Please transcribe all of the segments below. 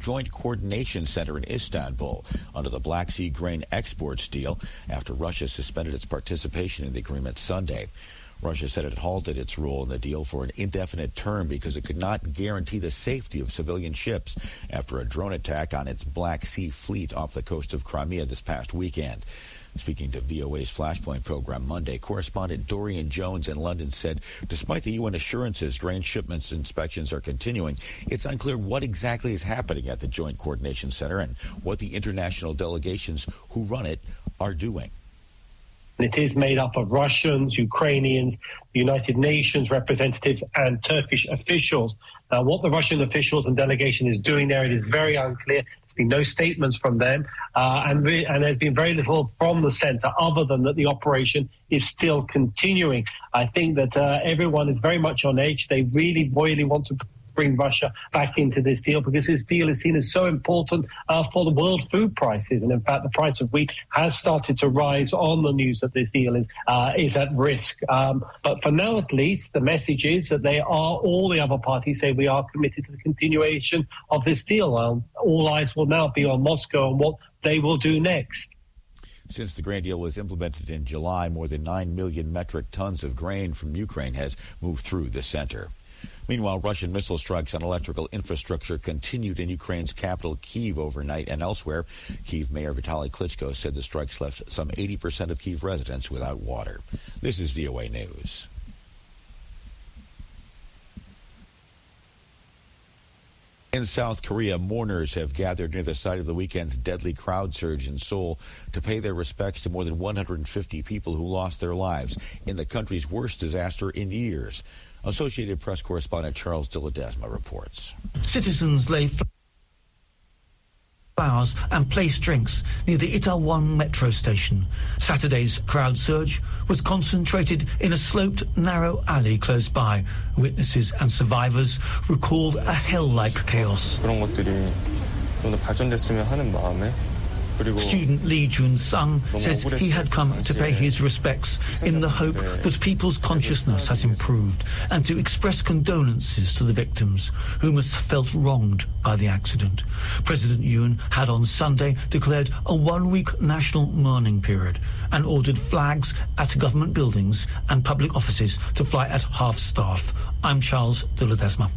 Joint Coordination Center in Istanbul under the Black Sea grain exports deal after Russia suspended its participation in the agreement Sunday. Russia said it halted its role in the deal for an indefinite term because it could not guarantee the safety of civilian ships after a drone attack on its Black Sea fleet off the coast of Crimea this past weekend. Speaking to VOA's Flashpoint program Monday, correspondent Dorian Jones in London said, despite the UN assurances, grain shipments inspections are continuing, it's unclear what exactly is happening at the Joint Coordination Center and what the international delegations who run it are doing. And it is made up of Russians, Ukrainians, the United Nations representatives, and Turkish officials. Now, what the Russian officials and delegation is doing there, it is very unclear. There's been no statements from them, uh, and, re- and there's been very little from the centre other than that the operation is still continuing. I think that uh, everyone is very much on edge. They really, really want to bring Russia back into this deal because this deal is seen as so important uh, for the world food prices. And in fact, the price of wheat has started to rise on the news that this deal is uh, is at risk. Um, but for now, at least, the message is that they are all the other parties say we are committed to the continuation of this deal. Um, all eyes will now be on Moscow and what they will do next. Since the grain deal was implemented in July, more than 9 million metric tons of grain from Ukraine has moved through the center. Meanwhile, Russian missile strikes on electrical infrastructure continued in Ukraine's capital, Kiev, overnight and elsewhere. Kiev Mayor Vitaly Klitschko said the strikes left some 80% of Kiev residents without water. This is VOA News. In South Korea, mourners have gathered near the site of the weekend's deadly crowd surge in Seoul to pay their respects to more than 150 people who lost their lives in the country's worst disaster in years. Associated Press correspondent Charles Dilladesma reports. Citizens lay flowers and place drinks near the Itaewon metro station. Saturday's crowd surge was concentrated in a sloped, narrow alley close by. Witnesses and survivors recalled a hell-like chaos. 그런 것들이 좀더 발전됐으면 하는 마음에 Student Lee Jun Sung says he had come to pay his respects in the hope that people's consciousness has improved and to express condolences to the victims who must have felt wronged by the accident. President Yoon had on Sunday declared a one-week national mourning period and ordered flags at government buildings and public offices to fly at half staff. I'm Charles de Ledesma.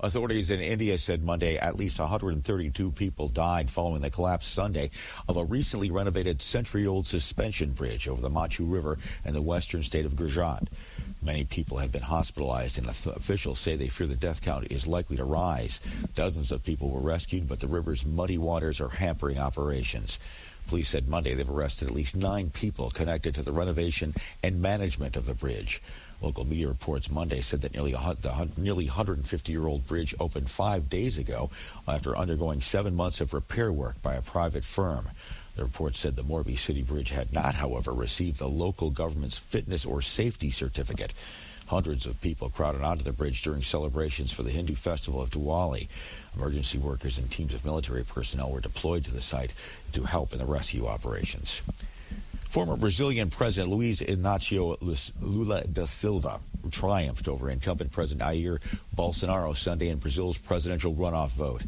Authorities in India said Monday at least 132 people died following the collapse Sunday of a recently renovated century-old suspension bridge over the Machu River in the western state of Gujarat. Many people have been hospitalized, and officials say they fear the death count is likely to rise. Dozens of people were rescued, but the river's muddy waters are hampering operations. Police said Monday they've arrested at least nine people connected to the renovation and management of the bridge. Local media reports Monday said that nearly the nearly 150 year old bridge opened five days ago after undergoing seven months of repair work by a private firm. The report said the Morby City Bridge had not, however, received the local government's fitness or safety certificate. Hundreds of people crowded onto the bridge during celebrations for the Hindu festival of Diwali. Emergency workers and teams of military personnel were deployed to the site to help in the rescue operations. Former Brazilian President Luiz Inácio Lula da Silva triumphed over incumbent President Jair Bolsonaro Sunday in Brazil's presidential runoff vote.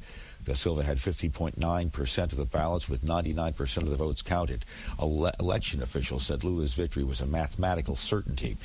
Da Silva had 50.9% of the ballots, with 99% of the votes counted. Ele- election officials said Lula's victory was a mathematical certainty.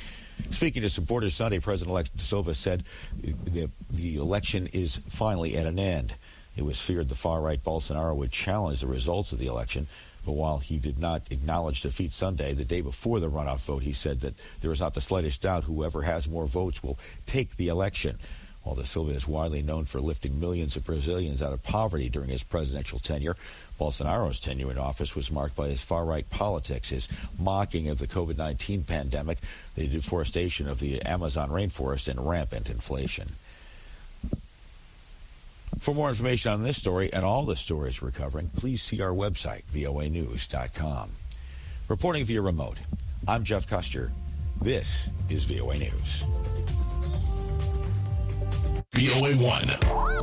Speaking to supporters Sunday, President-elect Da Silva said the, the election is finally at an end. It was feared the far-right Bolsonaro would challenge the results of the election. But while he did not acknowledge defeat Sunday, the day before the runoff vote, he said that there is not the slightest doubt whoever has more votes will take the election. Although Silva is widely known for lifting millions of Brazilians out of poverty during his presidential tenure, Bolsonaro's tenure in office was marked by his far right politics, his mocking of the COVID 19 pandemic, the deforestation of the Amazon rainforest, and rampant inflation. For more information on this story and all the stories we're covering, please see our website, voanews.com. Reporting via remote, I'm Jeff Custer. This is VOA News. VOA 1.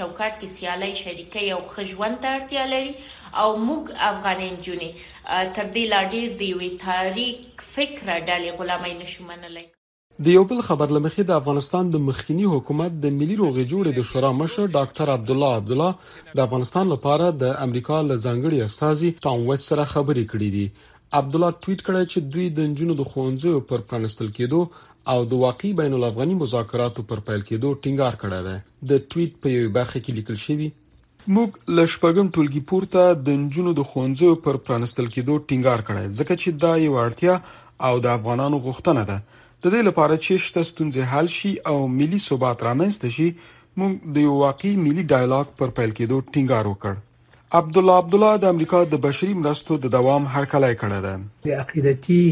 چوکاټ کې سیالۍ شریکۍ او ښه ژوند ته اړتیا لري او موږ افغانې نجونې تر دې لا ډېر د یوې تاریک فکره ډلې غلامۍ نشو منلی. د یو بل خبر له مخې د افغانستان د مخکیني حکومت د ملي روغې جوړې د شورا مشر ډاکټر عبدالله عبدالله د افغانستان لپاره د امریکا له ځانګړي استازي ټام ویټ سره خبرې کړې دي عبدالله ټویټ کړی چې دوی د نجونو د ښوونځیو پر پرانستل کېدو او د واقعي بین الافغاني مذاکراتو پر پیل کېدو ټینګار کړی دی د ټویټ په یوې برخه کې لیکل شوی موږ له شپږم ټولګي پورته د نجونو د ښوونځیو پر پرانستل کېدو ټینګار کړی ځکه چې دا یو اړتیا او د افغانانو غوښتنه ده د دې لپاره چې شته ستونزې حل شي او ملي ثبات رامنځته شي موږ د یو واقعي ملي ډایلاګ پر پیل کېدو ټینګار وکړ عبدالله عبدالله د امریکا د بشري مرستو د دوام هرکلی کړی دی. د عقیدتي،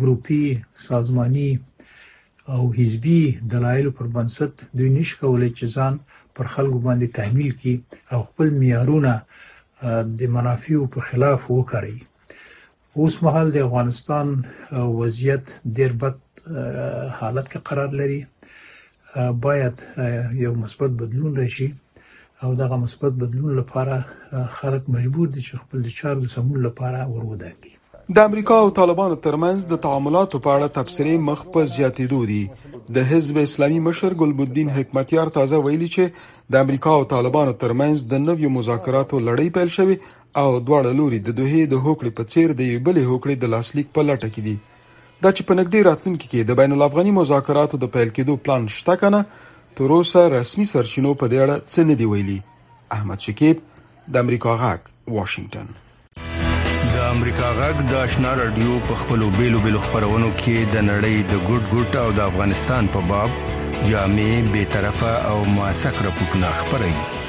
ګروپي، سازماني او حزبي دلایلو پر بنسټ دوی نشي کولای چې ځان پر خلکو باندې تحمیل کړي او خپل معیارونه د منافعو په خلاف وکاروي. اوس مهال د افغانستان وضعیت ډیر بد حالت کې قرار لري باید یو مثبت بدلون راشي او دغه مثبت بدلون لپاره خلک مجبور دي چې خپل د چارو سمون لپاره ورودانګي د امریکا او طالبانو ترمنځ د تعاملاتو په اړه تبصرې مخ په زیاتېدو دي د حزب اسلامي مشر ګلبدین حکمتیار تازه ویلي چې د امریکا او طالبانو ترمنځ د نویو مذاکراتو لړۍ پیل شوې او دواړه لوري د دوحې د هوکړې په څېر د یوې بلې هوکړې د لاسلیک په لټه کې دي. دا چې په نږدې راتلونکي کې د بین الافغاني مذاکراتو د پیل کېدو پلان شته که نه، تر اوسه رسمي سرچینو په دې اړه څه نه دي ویلي. احمد شکیب، د امریکا غږ، واشنګټن. د امریکا غږ د آشنا رادیو په خپلو بیلو بیلو خبرونو کې د نړۍ د ګډ ګډ او د افغانستان په باب جامع، بیطرفه او موثق رپورټونه خبروي.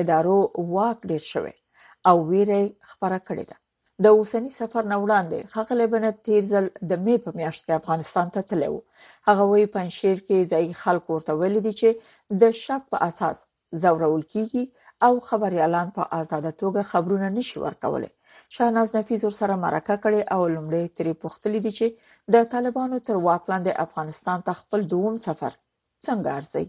ادارو واک ډېر شوی او ویره یې خپره کړې ده. د اوسني سفر نه وړاندې ښاغلی بنت تیر ځل د می په میاشت کې افغانستان ته تللی و. هغه وایي پنجشیر کې ځایي خلک ورته ویلي دي چې د شک په اساس ځورول کیږي او خبریالان په آزاده توګه خبرونه نشي ورکولی. شاهناز نفیس ورسره مرکه کړې او لومړی ترې پوښتلي دي چې د طالبانو تر واک لاندې افغانستان ته خپل دوم سفر څنګه ارزوي؟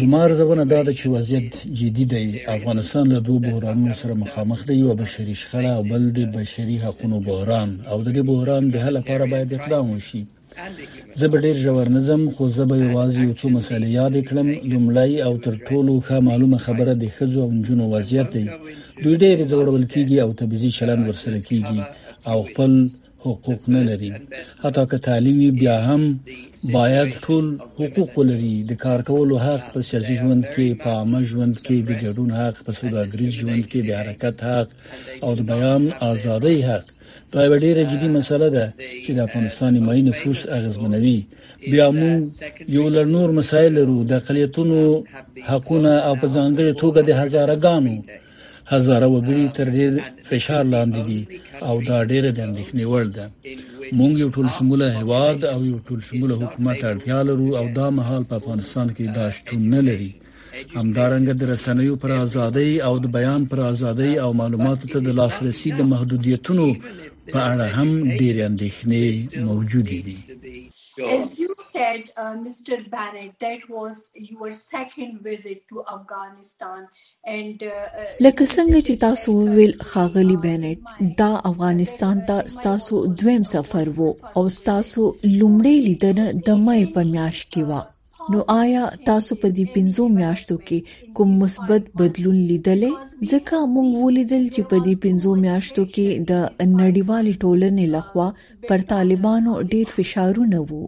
زما ارزونه دا ده چې وضعیت جدي دی، افغانستان له دوو بحرانونو سره مخامخ دی، یو بشري شخړه او بل د بشري حقونو بحران او د دې بحران د حل لپاره باید اقدام وشي. زه به ډیر ژور نه ځم، خو زه به یوازې یو څو مسئلې یادې کړم. لومړی او تر ټولو ښه معلومه خبره د ښځو او نجونو وضعیت دی. دوی ډېرې ځورول کېږي او تبعیضي چلند ورسره کېږي او خپل حقوق نه لري حتی که تعلیم وي بیا هم باید ټول حقوق ولري د کار کولو حق په سیاسي ژوند کې په عامه ژوند کې د ګډون حق په سوداګریز ژوند کې د حرکت حق او د بیان ازادۍ حق دا یو ډیره جدي مسله ده چې د افغانستان ماین نفوس اغزمنوي بیا موږ یو لړ نور مسایل لرو د اقلیتونو حقونه او په ځانګړي توګه د هزارګانو هزاره وګړي تر ډیر فشار لاندې دي او دا ډیره د اندېښنې وړ ده مونږ یو ټول شموله هواد او یو ټول شموله حکومت اړتیا لرو او دا مهال په افغانستان کې دا شتون نه لري همدارنګه د رسنیو پر ازادۍ او د بیان پر ازادۍ او معلوماتو ته د لاسرسي د محدودیتونو په اړه هم ډېر اندېښنې موجودې دي As you said, uh, Mr. Barrett, that was your second visit to Afghanistan. لکه څنګه چې تاسو وویل ښاغلی بنټ دا افغانستان ته تاسو دویم سفر وو او تاسو لومړی لیدنه د مې په میاشت کې و نو آیا تاسو په دې پنځو میاشتو کې کوم مثبت بدلون لیدلې ځکه موږ ولیدل چې په دې پنځو میاشتو کې د نړیوالې ټولنې لخوا پر طالبانو ډیر فشارونه وو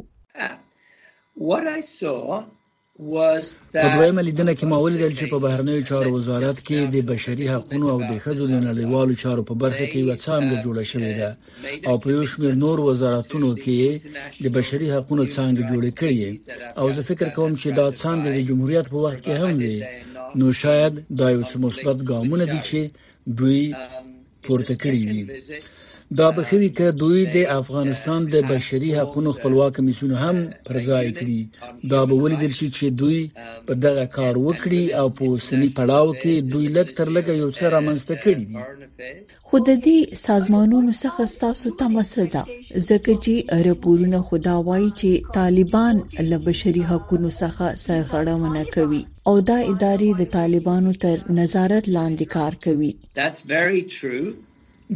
په دویمه لیدنه کې ما ولیدل چې په بهرنیو چارو وزارت کې د بشري حقوقو او د ښځو د نړیوالو چارو په برخه کې یو څانګه جوړه شوې ده او په یو شمېر نور وزارتونو کې د بشري حقوقو څانګه جوړه کړې او زه فکر کوم چې دا څانګه د جمهوریت په وخت کې هم وي نو شاید دا یو څه مثبت ګامونه دي چې دوی پورته کړي دي دا به خوي ک دوی د افغانستان د بشري حقوقو خپلواک کمیسیون هم پر ځای کړي دا به ولیدل شي چې دوی په دغه کار وکړي او په سني پړاو کې دوی لګ تر لګ یو څه رامنځته کړي دي خو د دې سازمانونو څخه ستاسو تمسه ده ځکه چې راپورونه خدا وایي چې طالبان له بشري حقوقو څخه سرغړونه کوي او دا ادارې د طالبانو تر نظارت لاندې کار کوي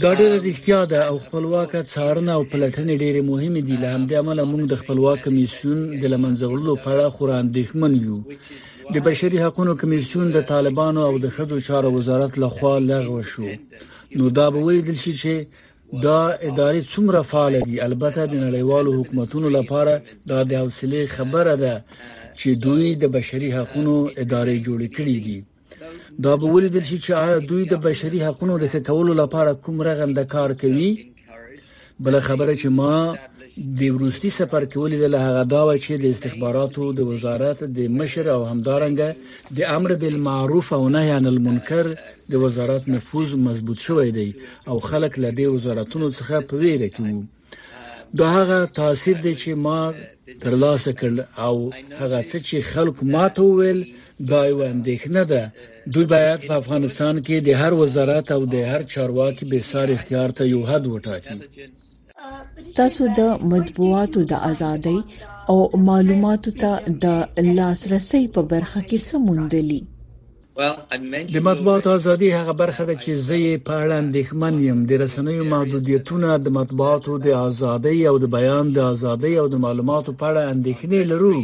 دا ډېره رښتیا ده او خپلواکه څارنه او پلټنې ډېرې مهمې دي له همدې امله موږ د خپلواک کمیسیون د لمنځه وړلو په اړه خورا اندېښمن یو د بشري حقوقو کمیسیون د طالبانو او د خځو چارو وزارت لخوا لغوه شو نو دا به ولیدل شي چې دا ادارې څومره فعال دي البته د نړیوالو حکومتونو لپاره دا د حوصله خبره ده چې دوی د بشري حقوقو ادارې جوړې کړې دي دا به ولیدل شي چې آیا دوی د بشري حقوقو د ښه کولو لپاره کوم رغند کار کوي بل خبره چې ما د وروستي سفر کې ولیدل هغه دا و چې د استخباراتو د وزارت د مشر او همدارنګه د امر بالمعروف او نهی عن المنکر د وزارت نفوذ مضبوط شوی دی او خلک له دې وزارتونو څخه په ویره کې وو دا هغه تاثیر دی چې ما ترلاسه کړ او هغه څه چې خلک ماته وویل دا یو اندېښنه ده دوی باید په افغانستان کې د هر وزارت او د هر چارواکي به سار اختیار ته یو حد وټاکي تاسو د مطبوعاتو د ازادۍ او معلوماتو ته د لاسرسي په برخه کې څه موندلي د مطبوعاتو ازادي هغه برخه ده چې زه یې په اړه اندېښمن یم د رسنیو محدودیتونه د مطبوعاتو د ازادۍ او د بیان د ازادۍ او د معلوماتو په اړه اندېښنې لرو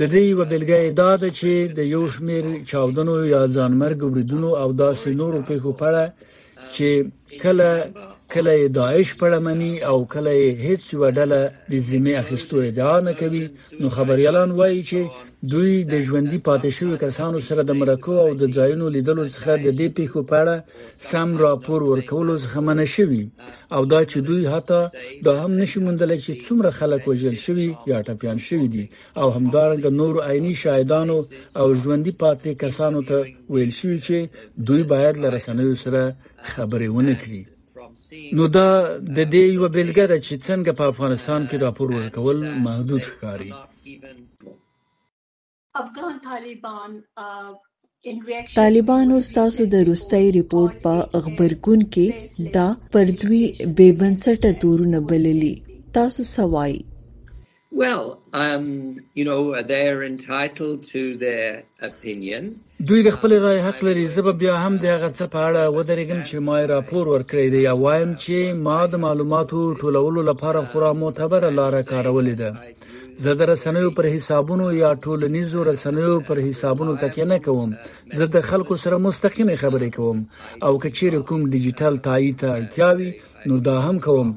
د دې یو بلګه دا ده چې د یو شمیر چاودنو یا ځانمرګ بریدونو او داسې نورو پیښو په اړه چې کله کله یې داعش پړمني او کله یې هیڅ وډله د ذمه اخیستو ادعا نه کوي نو خبريالان وایي چې دوی د ژوندۍ پاتې شوی کسانو سره د مرکو او د ځایونو لیدلو څخه د دې پیښو په اړه سم راپور ورکولو څخه منع شوی او دا چې دوی حتی دا هم نشي موندل چې څومره خلک وژل شوی یا ټپيان شوی دي او همدارنګه نورو عیني شاهدانو او ژوندي پاتې کسانو ته ویل شوی چې دوی باید له رسنیو سره خبرې ونه کړي نو دا د دې یو بلګه ده چې څنګه په افغانستان کې راپور ورکول محدود ښکاري افغان طالبان طالبانو ستاسو د روستۍ رپورټ په غبرګون کې دا پر دوی بې بنسټه تورونه بللي تاسو څه وایي Well, um, you know, they're entitled to their opinion. دوی د خپل رائے حق لري زه بیا هم د هغه څه په اړه ودرېږم چې ما راپور ورکړی دی یا وایم چې ما د معلوماتو ټولولو لپاره خورا معتبره لار کارولې ده زه د رسنیو پر حسابونو یا ټولنیزو رسنیو پر حسابونو تکیه نه کوم زه د خلکو سره مستقیم خبرې کوم او که چیرې کوم ډیجیټل تایید ته اړتیا وي نو دا هم کوم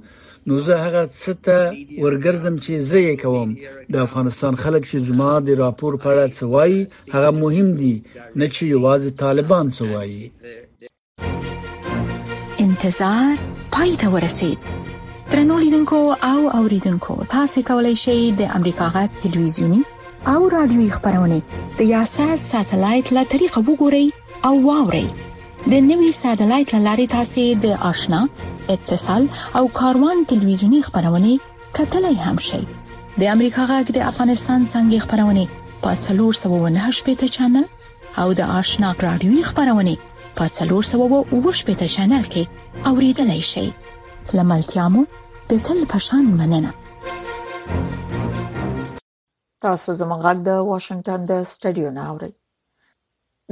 نو زه هغه څه ته ورګرځم چې زه یې کوم د افغانستان خلک چې زما د راپور په اړه څه وایي هغه مهم دي نه چې یوازې طالبان څه وایي انتظار پای ته ورسید ترنو لیدونکو او اوریدونکو تاسو کولی شئ د امریکا غا ټلویزیونی او رادیوي خبرونه د یاسات ساتلایت له طریقو وګورئ او واورئ د نوي ساتلایت لارې تاسو د آشنا اتصال او کاروان ټلویزیونی خبرونه کتلای هم شئ د امریکا غږ د افغانستان څنګه خبرونه په 398 چنل او د آشنا رادیوي خبرونه په 390 چینل کې اوریدلای شئ لملتيامو د تل پشان مننه تاسو زموږ غږ د واشنگټن د سټډیو نه اورئ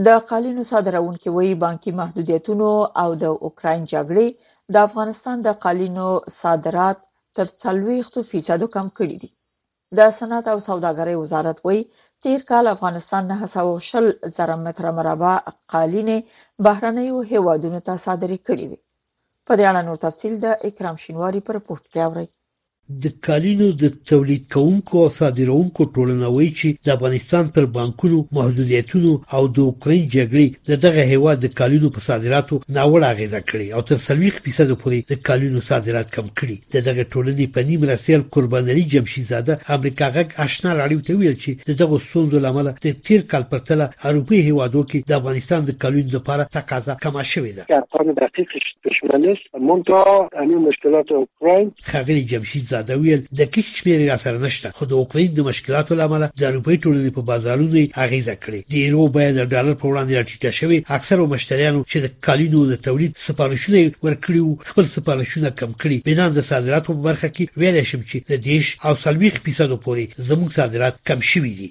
د قالینو صادرونکو وی بانکي محدودیتونو او د اوکرين جګړې د افغانستان د قالینو صادرات تر 40% کم کړي دي د صنعت او سوداګرۍ وزارت وایي، تېر کال افغانستان نهه سوه او شل زره متره مربع قالینې بهرنیو هېوادونو ته صادرې کړې وې. په دې اړه نور تفصیل د اکرام شینواري په رپورټ کې اورئ. د کالینو د تولید کوونکو او صادروونکو ټولنه وایي چې د افغانستان پر بانکونو محدودیتونو او د اوکراین جګړې د دغه هېواد د کالینو په صادراتو ناوړه اغېزه کړې او تر څلوېښت فیصدو پورې د کالینو صادرات کم کړي. د دغه ټولنې پنی مرستیال قربان علي جمشیدزاده امریکا غږ آشنا راډیو ته ویل چې د دغه ستونزو لامل د تیر کال پر تله اروپي هیوادو کې د افغانستان د کلونو لپاره تقاضا کمه شوې ده ارقام دقیق شمه نیست مونتا همین مشکلات اوکراین خغلی جمشیدزاده ویل دقیق شمیر را سره نشته خو د اوکراین د مشکلاتو لامل د اروپي ټولنې په بازارونو اغیزه کړې د ایرو بیه د ډالر په وړاندې راټیټه شوې اکثره مشتریانو چې د کلونو د تولید سپارښتنه ورکړي خپل سفارشونه کم کړي بنان د صادراتو په برخه کې ویلی شم چې له دېرش او څلوېښت فیصدو پورې زموږ صادرات کم شوي دي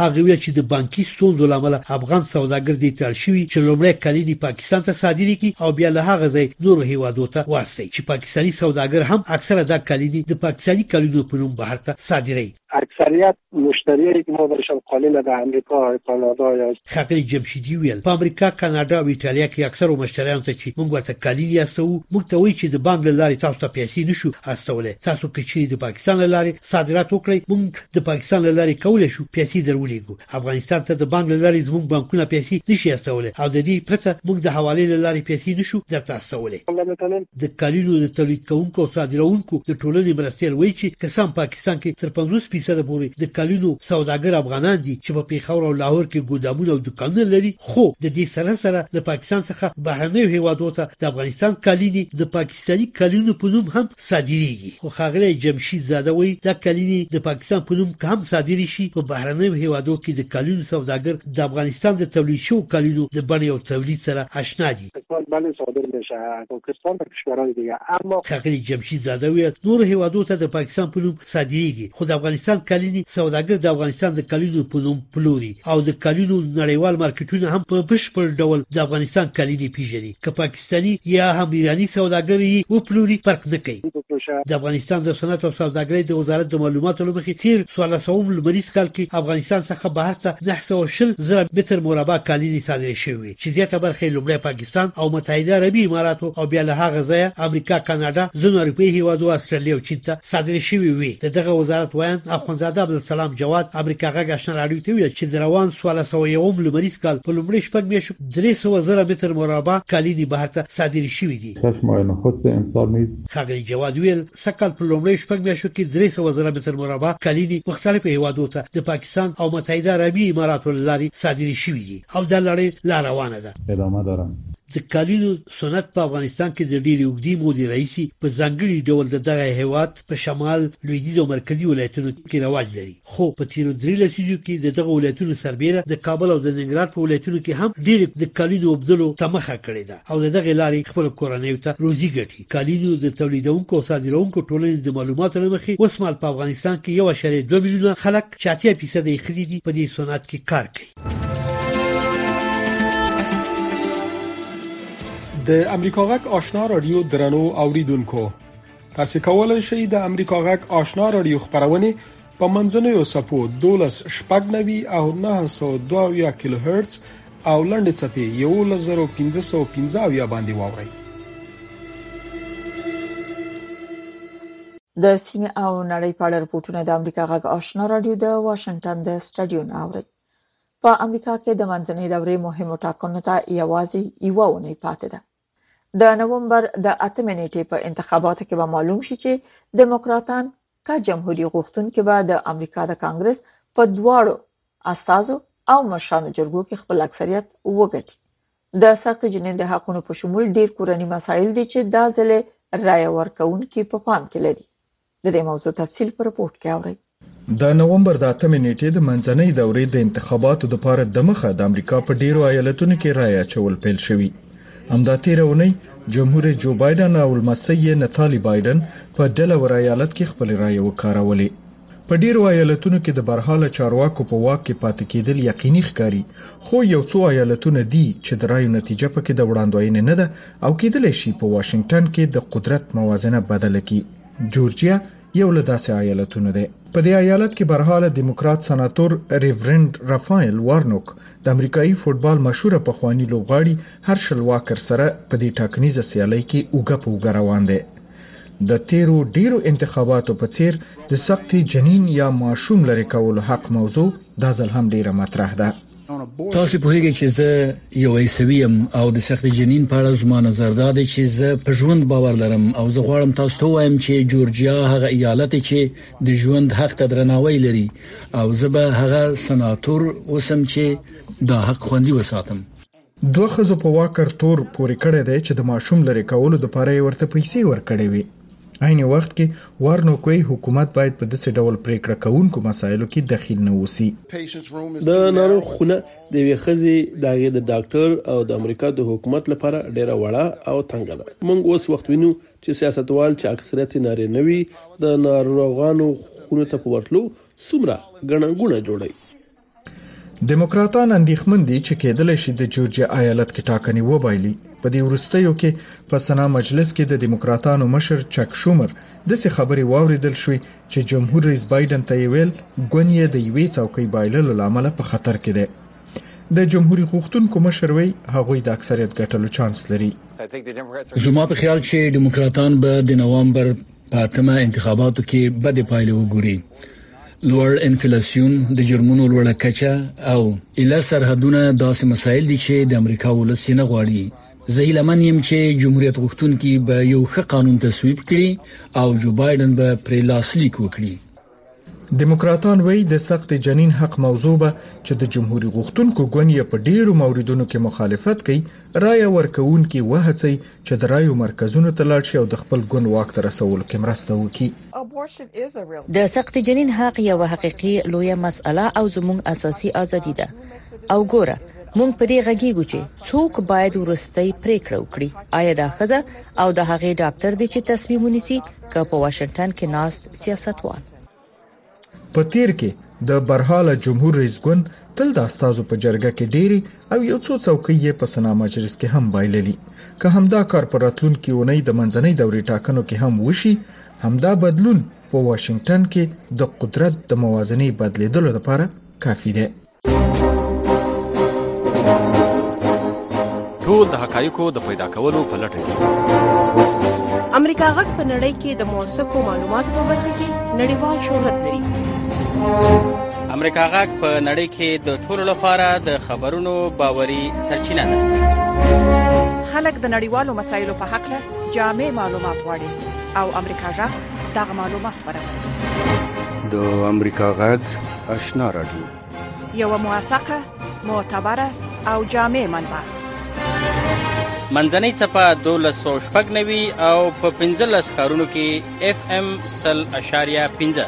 هغه ویل چې د بانکي ستونزو له امله افغان سوداګر دې ته اړ شوي چې لومړی کالیني پاکستان ته صادرې کړي او بیا له هغه ځای نورو هیوادو ته واستوي چې پاکستاني سوداګر هم اکثره دا کالیني د پاکستاني کالینو په نوم بهر ته صادروي اکثریت مشتریایی که ما برشان قالینه به امریکا یا کانادا یا ښاغلي جمشیدي وویل، په امریکا، کاناډا او ایټالیا کې اکثرو مشتریانو ته چې موږ ورته قالینې استوو، موږ ته وایي چې د بانک له لارې تاسو ته پیسې نه شو استولی، تاسو که چیرې د پاکستان له لارې صادرات وکړئ، موږ د پاکستان له لارې کولی شو پیسې در ولیږو، افغانستان ته د بانک له لارې زموږ بانکونه پیسې نه شي استولی او د دې پرته موږ د حوالې له لارې پیسې نه شو درته استولی. د قالینو د تولید کوونکو او صادروونکو د ټولنې مرستیال وایي چې که څه هم پاکستان پاکستان کې تر پنځوس فیصده پورې د کلونو سوداګر افغانان دي چې په پېښور او لاهور کې ګودامونه او دوکانونه لري خو د دې سره سره له پاکستان څخه بهرنیو هېوادو ته د افغانستان قالینې د پاکستاني قالینو په نوم هم صادرېږي خو ښاغلی جمشید زاده وایي دا قالینې د پاکستان په نوم که هم صادرې شي په بهرنیو هېوادو کې د قالینو سوداګر د افغانستان د تولید شوو قالینو د بڼې او تولید سره اشنا دي کسان بله صادر میشه پاکستان و کشورهای دیگه اما ښاغلي جمشید زاده وویل، نورو هېوادو ته د پاکستان په نوم صادرېږي، خو د افغانستان کالیني سوداګر د افغانستان د کالینو په نوم پلوري او د کالینو نړیوال مارکیټونه هم په بشپړ ډول د افغانستان کالیني پېژني، که پاکستاني یا هم ایراني سوداګر یې وپلوري فرق نه کوي. د افغانستان د صنعت او سوداګرۍ د وزارت د معلوماتو له مخې، تېر څوارلس اوم لمریز کال کې افغانستان څخه بهر ته نهه سوه شل زره متر مربع کالینې صادرې شوې وې. چې زیاته برخه یې لومړی پاکستان او متحده عربي اماراتو او بیا له هغه ځایه امریکا، کاناډا، ځینو اروپايي هېوادو، اسټرالیا او چین ته صادرې شوې وې. د دغه وزارت ویاند اخوندزاده عبدالسلام جواد امریکا غږ اشنا راډیو ته وویل چې د روان څوارلس سوه یوم لمریز کال په لومړیو شپږ میاشتو کې درې سوه زره متر مربع کالینې بهر ته صادرې شوې دي. چشم آی نخست انسان نیست. ښاغلي جواد وویل، سږ کال په لومړیو شپږ میاشتو کې درې سوه زره متر مربع کلیني مختلفو هېوادو ته د پاکستان او متحده عربي اماراتو له لارې صادرې شوي دي او دا لړۍ لا روانه ده. ادامه داره. د کلینو صنعت په افغانستان کې د ډېرې اوږدې مودې راهیسې په ځانګړي ډول د دغه هېواد په شمال، لوېدیځ او مرکزي ولایتونو کې رواج لري. خو په تیرو درې لسیزو کې د دغو ولایتونو سربیره د کابل او د ننګرهار په ولایتونو کې هم ډیرې د کالینو اوبدلو ته مخه کړې ده او د دغې لارې خپل کورنیو ته روزي ګټي کالینو د تولیدونکو او صادرونکو ټولنې د معلوماتو له مخې اوسمهال په افغانستان کې یو اعشاریه دوه میلیونه خلک چې اتیا فیصده یې ښځې دي په دې صنعت کې کار کوي د امریکا غږ آشنا رادیو درنو اوریدونکو تاسو کولای شئ د امریکا غږ آشنا رادیو خبرونه په منځنوي سپو 12 شپږنوي او 902 کیلو هرتز او لنډ چپی 11515 یا باندې واوري د سیمه او نړۍ په اړه رپورټونه د امریکا غږ آشنا رادیو د واشنگټن د سټډیو ناوړي په امریکا کې د منځنۍ دورې مهمو ټاکنو ته یوازې یو ونې پاتې ده د نومبر د اتمې نیټې په انتخاباتو کې به معلوم شي چې دیموکراتان که جمهوریت غوښتونکي به د امریکا د کانګرس په دواړو استازو او مشرانو جرګو کې خپل اکثریت وګټي د سخت جنین د حقونو په شمول ډیر کورنی مسایل دي چې دا ځلې رای ورکونکي په پام کې لري د دې موضوع تفصیل په رپورټ کې اورئ. د نومبر د اتمې نېټې د منځنۍ دورې د انتخاباتو دپاره دمخه د امریکا په ډېرو ایالتونو کې رایه اچول پیل شوي. همدا تېره اونۍ جمهور جو بایډن او لمسۍ یې نتالي بایډن په ډلور ایالت کې خپلې رایې وکارولې. په ډېرو ایالتونو کې د برحاله چارواکو په واک کې پاتې کېدل یقیني ښکاري، خو یو څو ایالتونه دي چې د رایو نتیجه پکې د وړاندوینې نه ده او کېدلی شي په واشنګټن کې د قدرت موازنه بدله کړي. جورجیا یو له داسې ایالتونو دی. په دې ایالت کې برحاله دیموکرات سناتور ریورنډ رافایل وارنوک د امریکایي فوټبال مشهوره پخواني لوبغاړي هرشل واکر سره په دې ټاکنیزه سیالۍ کې اوږه په اوږه روان دی. د تیرو ډیرو انتخاباتو په څیر د سقط جنین یا ماشوم لرې کولو حق موضوع دا ځل هم ډیره مطرح ده. تاسو په هیګه چې زه یو ایسوی يم او د سخت جنین په اړه زما نظر دا دی چې زه په ژوند باور لرم او زه غواړم تاسو ته وایم چې جورجیا هغه ایالت چې د ژوند حق ته درناوی لري او زه به هغه سناتور اوسم چې دا حق خوندي وساتم دوه ښځو په واکر تور پورې کړی دی چې د ماشوم لرې کولو لپاره یې ورته پیسې ورکړې وې. عین وخت کې وارنوک وایي حکومت باید په داسې ډول پرېکړه کوونکو مسایلو کې دخیل نه اوسي. د ناروغ خونه د یوې ښځې، د هغې د ډاکټر او د امریکا د حکومت لپاره ډېره وړه او تنګه ده. موږ اوس وخت وینو چې سیاستوال چې اکثریت یې نارینه وي د ناروغانو خونو ته په ورتلو څومره ګڼه ګوڼه جوړوي. دیموکراتان اندېښمن دي چې کېدلی شي د جورجیا ایالت کې ټاکنې وبایلي په دې وروستیو کې په سنا مجلس کې د دیموکراتانو مشر چک شومر داسې خبرې واوریدل شوې چې جمهور رئیس بایدن ته یې ویل ګوند یې د یوې څوکۍ بایللو لامل په خطر کې دی د جمهوریت غوښتونکو مشر وی هغوی د اکثریت ګټلو چانس لري زما په خیال چې دیموکراتان به د نوامبر په اتمه انتخاباتو کې بده پایله وګوري لوړ انفلاسیون، د جرمونو لوړه کچه او اله سرحدونه داسې مسایل دي چې د امریکا ولس یې نه غواړي. زه هیله من یم چې جمهوریت غوښتونکي به یو ښه قانون تصویب کړي او جو بایډن به پرې لاسلیک وکړي. دیموکراتان وایي د سقط جنین حق موضوع به چې د جمهوري غوښتونکو ګوند یې په ډېرو موردونو کې مخالفت کوي، رایه ورکوونکي وهڅوي چې د رایو مرکزونو ته لاړ شي او د خپل ګوند واک ته رسولو کې مرسته وکړي. د سقط جنین حق یوه حقیقي لویه مسئله او زموږ اساسي ازادي ده او ګوره موږ په دې غږیږو چې څوک باید وروستۍ پریکړه وکړي ایا دا ښځه او د هغې ډاکټر دي چې تصمیم ونیسي که په واشنګټن کې ناست سیاستوال. په تیر کې د برحاله جمهور رئیس ګوند تل د استازو په جرګه کې ډیری او یو څو څوکۍ یې په سنا مجلس کې هم بایللی که همدا کار په راتلونکي اونۍ د منځنۍ دورې ټاکنو کې هم وشي همدا بدلون په واشنگټن کې د قدرت د موازنې بدلیدلو لپاره کافي دی ټول د حقایقو د پیدا کولو په لټه کې امریکا غږ په نړۍ کې د موثقو معلوماتو په برخه کې نړیوال شهرت لري امریکا غږ په نړۍ کې د ټولو لپاره د خبرونو باوري سرچینه ده خلک د نړیوالو مسایلو په حق له جامع معلومات غواړي او امریکا غږ دغه معلومات برابروي د امریکا غږ اشنا رادیو یو موثقه معتبره او جامع منبع منځنۍ چپه 1290 او په 15 ښارونو کې اف ام 0.15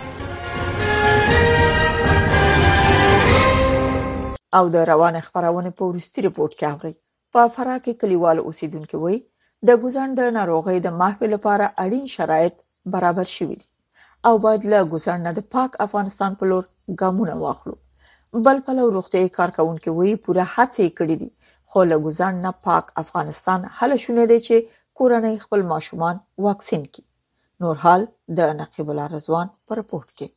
او د روان خبرونه په ورستي رپورت کې اوري په فراه کې کلیوال اوسیدونکي وایي د ګوزڼ د ناروغۍ د محوې لپاره اړین شرایط برابر شوي دي او باید له ګوزڼ نه د پاک افغانستان په لور ګامونه واخلو بل پلو روغتیايي کارکونکي وایي پوره هڅې کړې دي خو له ګوزڼ نه پاک افغانستان هله شونه دی چې کورنۍ خپل ماشومان واکسین کړي نور حال د نقیب الله رضوان پر رپورت کې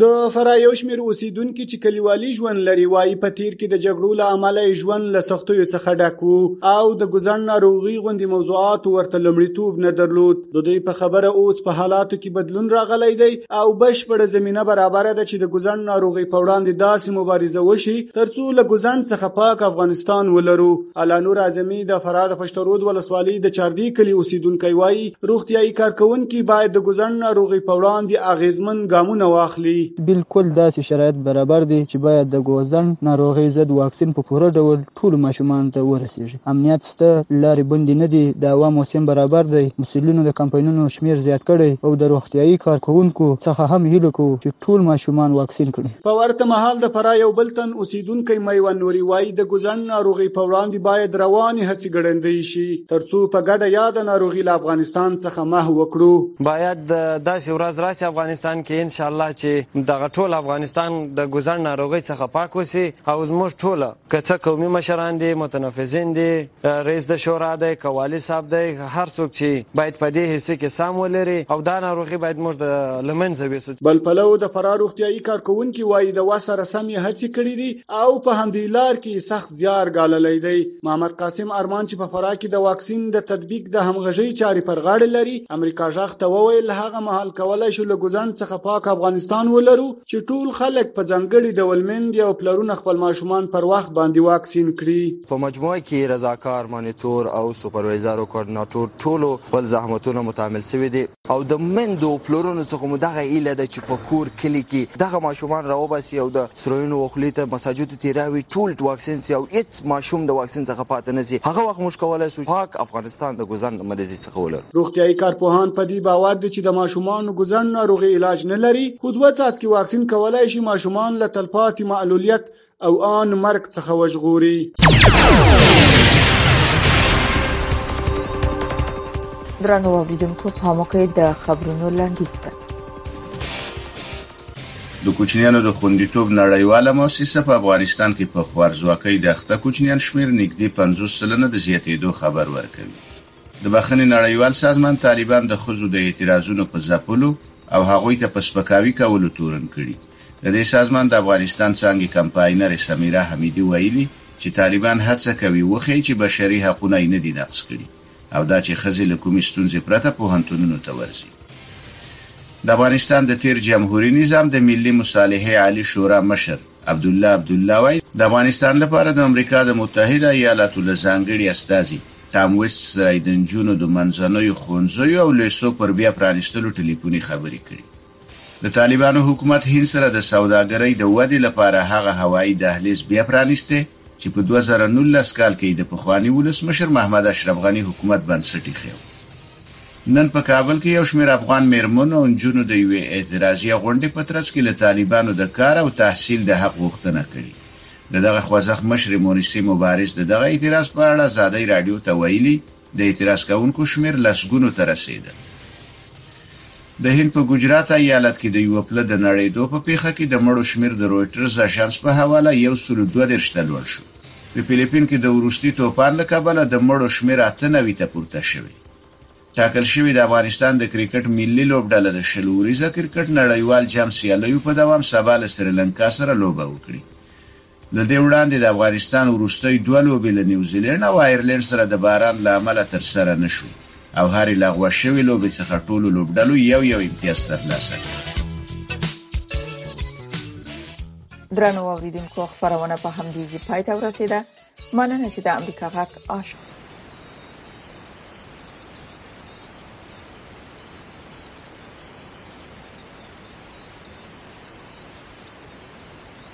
د فراه یو شمېر اوسېدونکي چې کلیوالي ژوند لري وایي په تېر کې د جګړو له امله یې ژوند له سختیو څخه ډک و او د ګوزڼ ناروغي غوندې موضوعاتو ورته لومړیتوب نه درلود د دوی په خبره اوس په حالاتو کې بدلون راغلی دی او بشپړه زمینه برابره ده چې د ګوزڼ ناروغۍ په وړاندې داسې مبارزه وشي ترڅو له ګوزڼ څخه پاک افغانستان ولرو الله نور اعظمي د فراه د پشترود ولسوالۍ د چاردې کلي اوسېدونکی وایي، روغتیايي کارکوونکي باید د ګوزڼ ناروغۍ په وړاندې اغېزمن ګامونه واخلي. بلکل داسې شرایط برابر دي چې باید د ګوزڼ ناروغۍ ضد واکسین په پوره ډول ټولو ماشومانو ته ورسېږي. امنیت شته، لارې بندې نه دي، د هوا موسم برابر دی، مسؤلینو د کمپاینونو شمېر زیات کړی او د روغتیايي کارکوونکو څخه هم هیله کوو چې ټول ماشومان واکسین کړي. په ورته مهال د فراه یو بل اوسېدونکی میوند نوري وايي، د ګوزڼ ناروغۍ په وړاندې باید روانې هڅې ګړندۍ شي، ترڅو په ګډه یاده ناروغي له افغانستان څخه محو کړو. باید داسې ورځ راسي افغانستان کې ان شاءالله چې دغه ټول افغانستان د ګوزڼ ناروغۍ څخه پاک اوسي او زموږ ټول که څه قومي مشران دي، متنفذین دي، ریس د شورا دی که والی صاحب دی هر څوک چی باید په دی حصه کی سام ولری او دا ناروغی باید موږ د له منځه ویسو. بل پلو د فراه روغتیايي کارکوونکي وايي، د وس سره سم یې هڅې کړې دي او په همدې لار کې یې سخت زیار ګاللی دی. محمد قاسم ارمان چې په فراه کې د واکسین د تطبیق د همغږۍ چارې پر غاړې لري، امریکا غږ ته وویل، هغه مهال کولای شو له ګوزڼ څخه پاک افغانستان ولرو، چې ټول خلک په ځانګړي ډول میندې او پلرونه خپل ماشومان پر وخت باندې واکسین کړي. په مجموعه کې رضاکار، مانیتور او سوپروایزر او کورډیناټور ټولو خپل زحمتونه متحمل شوي دي، او د میندو او پلرونو څخه مو دغه هیله ده چې په کور کلي کې دغه ماشومان راوباسي او د سروینو و خولې ته مساجدو تیراوي ټول واکسین شي او هیڅ ماشوم د واکسین څخه پاته نه سي، هغه وخت موږ کولای سو پاک افغانستان د ګوزڼ له مرضي څخه ولرو. روغتیايي کارپوهان په دې باور دي چې د ماشومانو ګوزڼ ناروغي علاج نه لري، خو دوه څاڅکي واکسین کولای شي ماشومان له تلپاتې معلولیت او آن مرګ څخه وژغوري. درنو اوریدونکو پام وکړئ د خبرونو لنډیز ته. د کوچنیانو د خوندیتوب نړیواله موسسه په افغانستان کې په خوارځواکۍ د اخته کوچنیان شمېر نږدې پنځوس سلنه د زیاتېدو خبر ورکوي. د بخښنې نړیوال سازمان طالبان د ښځو د اعتراضونو په ځپلو او هغوی ته په سپکاوي کولو تورن کړي. د دې سازمان د افغانستان څانګې کمپاینرې سمیرا حمیدي ویلي چې طالبان هڅه کوي وښیي چې بشري حقونه یې نه دي نقض کړي. او دا چې ښځې له کومې ستونزې پرته پوهنتونونو ته ورځي. د افغانستان د تېر جمهوري نظام د ملي مصالحې عالي شورا مشر عبدالله عبدالله وايي، د افغانستان لپاره د امریکا د متحده ایالاتو له ځانګړي استازي تام وېسټ سره یې د نجونو د منځنیو ښوونځیو او لیسو پر بیا پرانیستلو ټلیفوني خبرې کړي. د طالبانو حکومت هند سره د سوداګرۍ د ودې لپاره هغه هوایي دهلیز بیا پرانیستی چې په دوه زره نولس کال کې یې د پخواني ولسمشر محمد اشرف غني حکومت بنسټ ایښی و. نن په کابل کې یو شمېر افغان مېرمنو او نجونو د یوې اعتراضیه غونډې په ترڅ کې له طالبانو د کار او تحصیل د حق غوښتنه کړې. د دغه خوځښت مشرې مونسې مبارز د دغه اعتراض په اړه ازادۍ راډیو ته ویلي، د اعتراض کوونکو شمېر لسګونو ته رسېده. د هند په ګجرات ایالت کې د یوه پله د نړېدو په پېښه کې د مړو شمېر د رویټرز اژانس په حواله یو سلو دوه دېرش ته لوړ شو. د فلیپین کې د وروستي توپان له کبله د مړو شمېر اته نوي ته پورته شوی. ټاکل شوې د افغانستان د کرکټ ملي لوبډله د شل اوریزه کرکټ نړیوال جام سیالیو په دوام سبا له سریلانکا سره لوبه وکړي. له دې وړاندې د افغانستان وروستۍ دوه لوبې له نیوزیلینډ او آیرلینډ سره د باران له امله ترسره نه شوې او هرې لغوه شوې لوبې څخه ټولو لوبډلو یو یو امتیاز ترلاسه کړ. درنو اوریدونکو خبرونه په همدې ځای پای ته ورسیده مننه چې د امریکا غږ آشنا